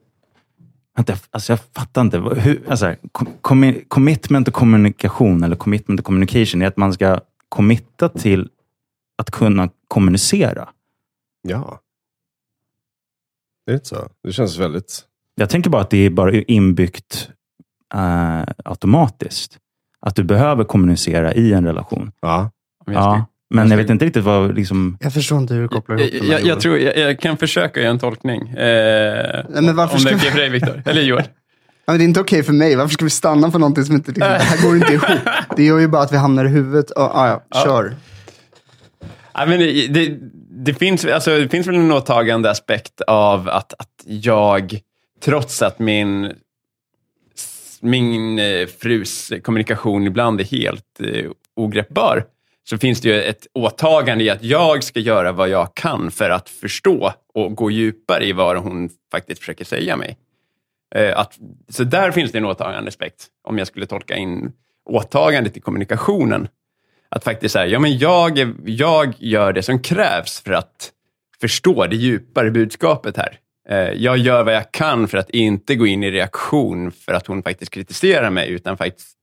vänta, alltså jag fattar inte. Hur, alltså, com- commi- commitment och kommunikation, eller commitment och communication, är att man ska committa till att kunna kommunicera. Ja. Det är inte så. Det känns väldigt... Jag tänker bara att det är bara inbyggt eh, automatiskt. Att du behöver kommunicera i en relation. Ja. Ja, men jag vet inte riktigt vad... Liksom, Jag förstår inte hur du kopplar ihop Jag, jag, jag, tror, jag, jag kan försöka göra en tolkning. Eh, men varför om det är okej för dig, Viktor. [laughs] Eller Joel. Ja, men det är inte okej för mig. Varför ska vi stanna på någonting som inte... Liksom, [laughs] det här går inte ihop. Det gör ju bara att vi hamnar i huvudet. Oh, ah, ja, Ja. kör. Ja, men det, det, det, finns, alltså, det finns väl en åtagande aspekt av att, att jag, trots att min, min eh, frus kommunikation ibland är helt eh, ogreppbar, så finns det ju ett åtagande i att jag ska göra vad jag kan för att förstå och gå djupare i vad hon faktiskt försöker säga mig. Eh, Att, så där finns det en åtagande aspekt, om jag skulle tolka in åtagandet i kommunikationen. Att faktiskt säga, ja men jag, jag gör det som krävs för att förstå det djupare budskapet här. Eh, jag gör vad jag kan för att inte gå in i reaktion för att hon faktiskt kritiserar mig, utan faktiskt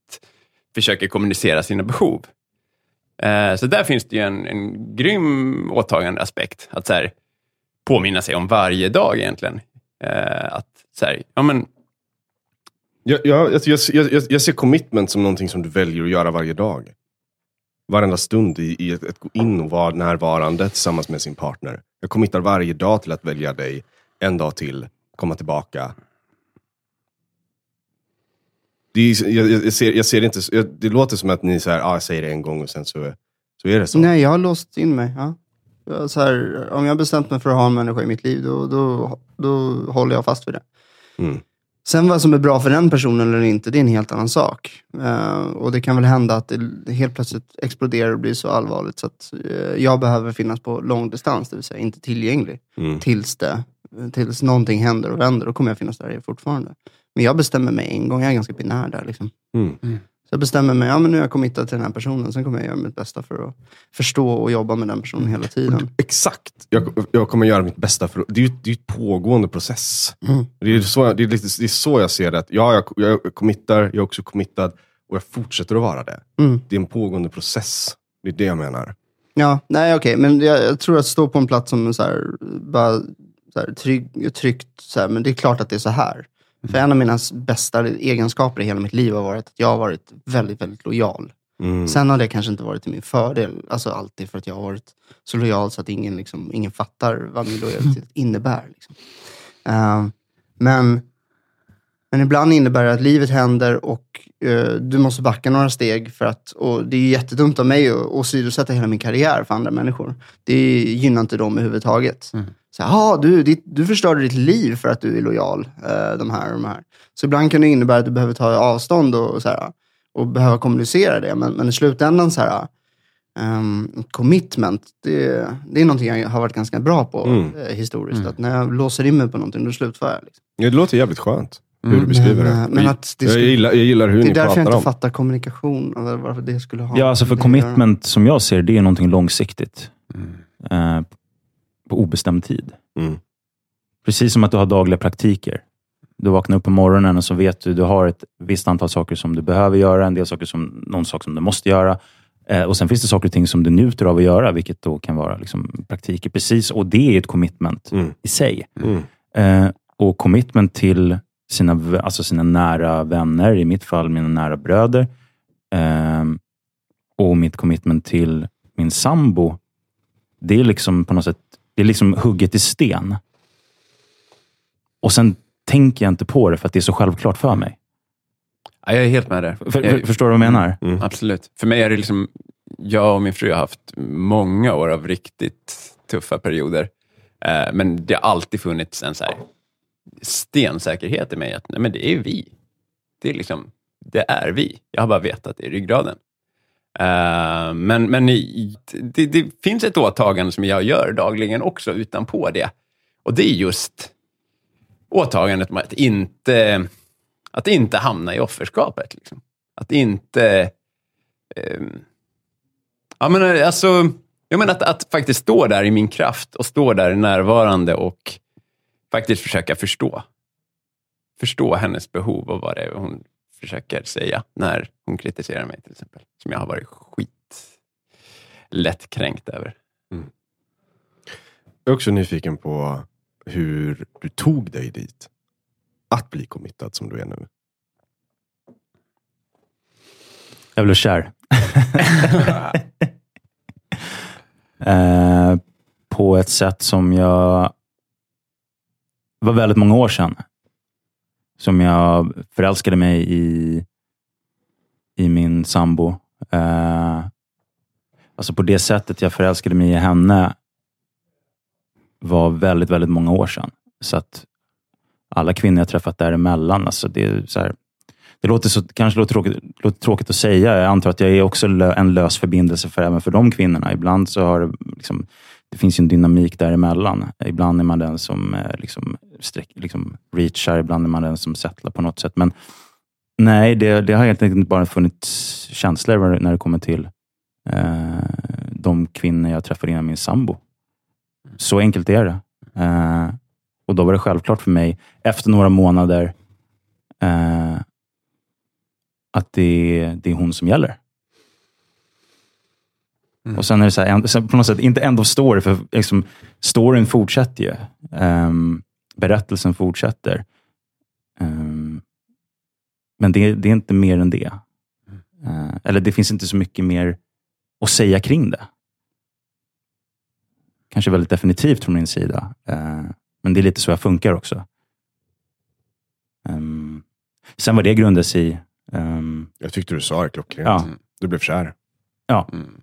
försöker kommunicera sina behov. Eh, så där finns det ju en, en grym åtagande aspekt. Att så här, påminna sig om varje dag egentligen. Eh, att så här, ja men Jag, jag, jag, jag, jag, jag ser commitment som någonting som du väljer att göra varje dag. Varenda stund i, i att, att gå in och vara närvarande tillsammans med sin partner. Jag committar varje dag till att välja dig en dag till, komma tillbaka. Det, är, jag, jag, ser, jag ser det inte, jag, det låter som att ni säger, ah, jag säger det en gång och sen så, så är det så. Nej, jag har låst in mig. Ja. Så här, om jag har bestämt mig för att ha en människa i mitt liv, då, då, då håller jag fast vid det. Mm. Sen vad som är bra för den personen eller inte, det är en helt annan sak. Eh, och det kan väl hända att det helt plötsligt exploderar och blir så allvarligt så att eh, jag behöver finnas på lång distans, det vill säga inte tillgänglig. Mm. Tills, det, tills någonting händer och vänder, då kommer jag finnas där fortfarande. Men jag bestämmer mig en gång, jag är ganska binär där. Liksom. Mm. Så jag bestämmer mig, ja men nu är jag committad till den här personen, sen kommer jag göra mitt bästa för att förstå och jobba med den personen hela tiden. Exakt. Jag, jag kommer göra mitt bästa. för Det är ju det är ett pågående process. Mm. Det, är så, det, är lite, det är så jag ser det. Att, ja, jag, jag committar, jag är också committad och jag fortsätter att vara det. Mm. Det är en pågående process. Det är det jag menar. Ja, nej okej, men jag, jag tror att stå på en plats som så här, bara så här, trygg, tryggt, så här, men det är klart att det är så här. För en av mina bästa egenskaper i hela mitt liv har varit att jag har varit väldigt, väldigt lojal. Mm. Sen har det kanske inte varit till min fördel, alltså alltid för att jag har varit så lojal så att ingen, liksom, ingen fattar vad min lojalitet [laughs] innebär. Liksom. Eh, men, men ibland innebär det att livet händer och eh, du måste backa några steg för att, och det är jättedumt av mig att åsidosätta hela min karriär för andra människor. Det gynnar inte dem överhuvudtaget. Mm. Så, ah, du, ditt, du förstörde ditt liv för att du är lojal, eh, de här och de här. Så ibland kan det innebära att du behöver ta avstånd och så här, och behöva kommunicera det. Men, men i slutändan så här, um, commitment, det, det är någonting jag har varit ganska bra på Mm. eh, historiskt. Mm. Att när jag låser in mig på någonting, då slutför jag. Liksom. Det låter jävligt skönt, hur Mm. du beskriver men, det. men att det, jag, skulle, gillar, jag gillar hur det är ni därför jag pratar inte om. fattar kommunikation, eller varför det skulle ha Ja, alltså för commitment som jag ser det är någonting långsiktigt. Mm. Eh, på obestämd tid. Mm. Precis som att du har dagliga praktiker. Du vaknar upp på morgonen och så vet du du har ett visst antal saker som du behöver göra, en del saker som, någon sak som du måste göra. Eh, och Sen finns det saker och ting som du njuter av att göra, vilket då kan vara liksom, praktiker. Precis, och det är ett commitment Mm. i sig. Mm. Eh, och commitment till sina, alltså sina nära vänner, i mitt fall mina nära bröder. Eh, och mitt commitment till min sambo, det är liksom på något sätt det är liksom hugget i sten. Och sen tänker jag inte på det för att det är så självklart för mig. Ja, jag är helt med där. För, för, Jag- förstår du vad jag menar? Mm. Absolut. För mig är det liksom, jag och min fru har haft många år av riktigt tuffa perioder. Eh, men det har alltid funnits en så här stensäkerhet i mig att nej, men det är vi. Det är, liksom, det är vi. Jag har bara vetat det i ryggraden. Eh, men men det, det finns ett åtagande som jag gör dagligen också utanpå det. Och det är just åtagandet med att inte, att inte hamna i offerskapet. Liksom. Att inte... ehm, ja, men eh, alltså, jag menar att, att faktiskt stå där i min kraft och stå där närvarande och faktiskt försöka förstå. Förstå hennes behov och vad det är hon försöker säga när hon kritiserar mig till exempel. Som jag har varit skit lättkränkt över. Jag är också nyfiken på hur du tog dig dit. Att bli committad som du är nu. Jag blev kär. [laughs] eh, på ett sätt som jag... Det var väldigt många år sedan. Som jag förälskade mig i, i min sambo. Eh, alltså på det sättet jag förälskade mig i henne var väldigt, väldigt många år sedan. Så att alla kvinnor jag träffat däremellan, alltså det är så här, det låter så, kanske låter tråkigt, låter tråkigt att säga. Jag antar att jag är också en lös förbindelse för, även för de kvinnorna. Ibland så har det, liksom, det finns ju en dynamik däremellan. Ibland är man den som eh, liksom, sträck, liksom reachar, ibland är man den som settlar på något sätt. Men nej, det, det har helt enkelt bara funnits känslor när det kommer till eh, de kvinnor jag träffade innan min sambo. Så enkelt är det. Eh, och då var det självklart för mig, efter några månader, eh, att det, det är hon som gäller. Mm. Och sen är det så här, sen på något sätt, inte end of story, för liksom, storyn fortsätter ju. Ehm, berättelsen fortsätter. Ehm, men det, det är inte mer än det. Eh, eller det finns inte så mycket mer att säga kring det. Kanske väldigt definitivt från min sida. Eh, men det är lite så jag funkar också. Ehm, sen vad det grundas i, Jag tyckte du sa det klockrent. Ja. Du blev kär. Mm.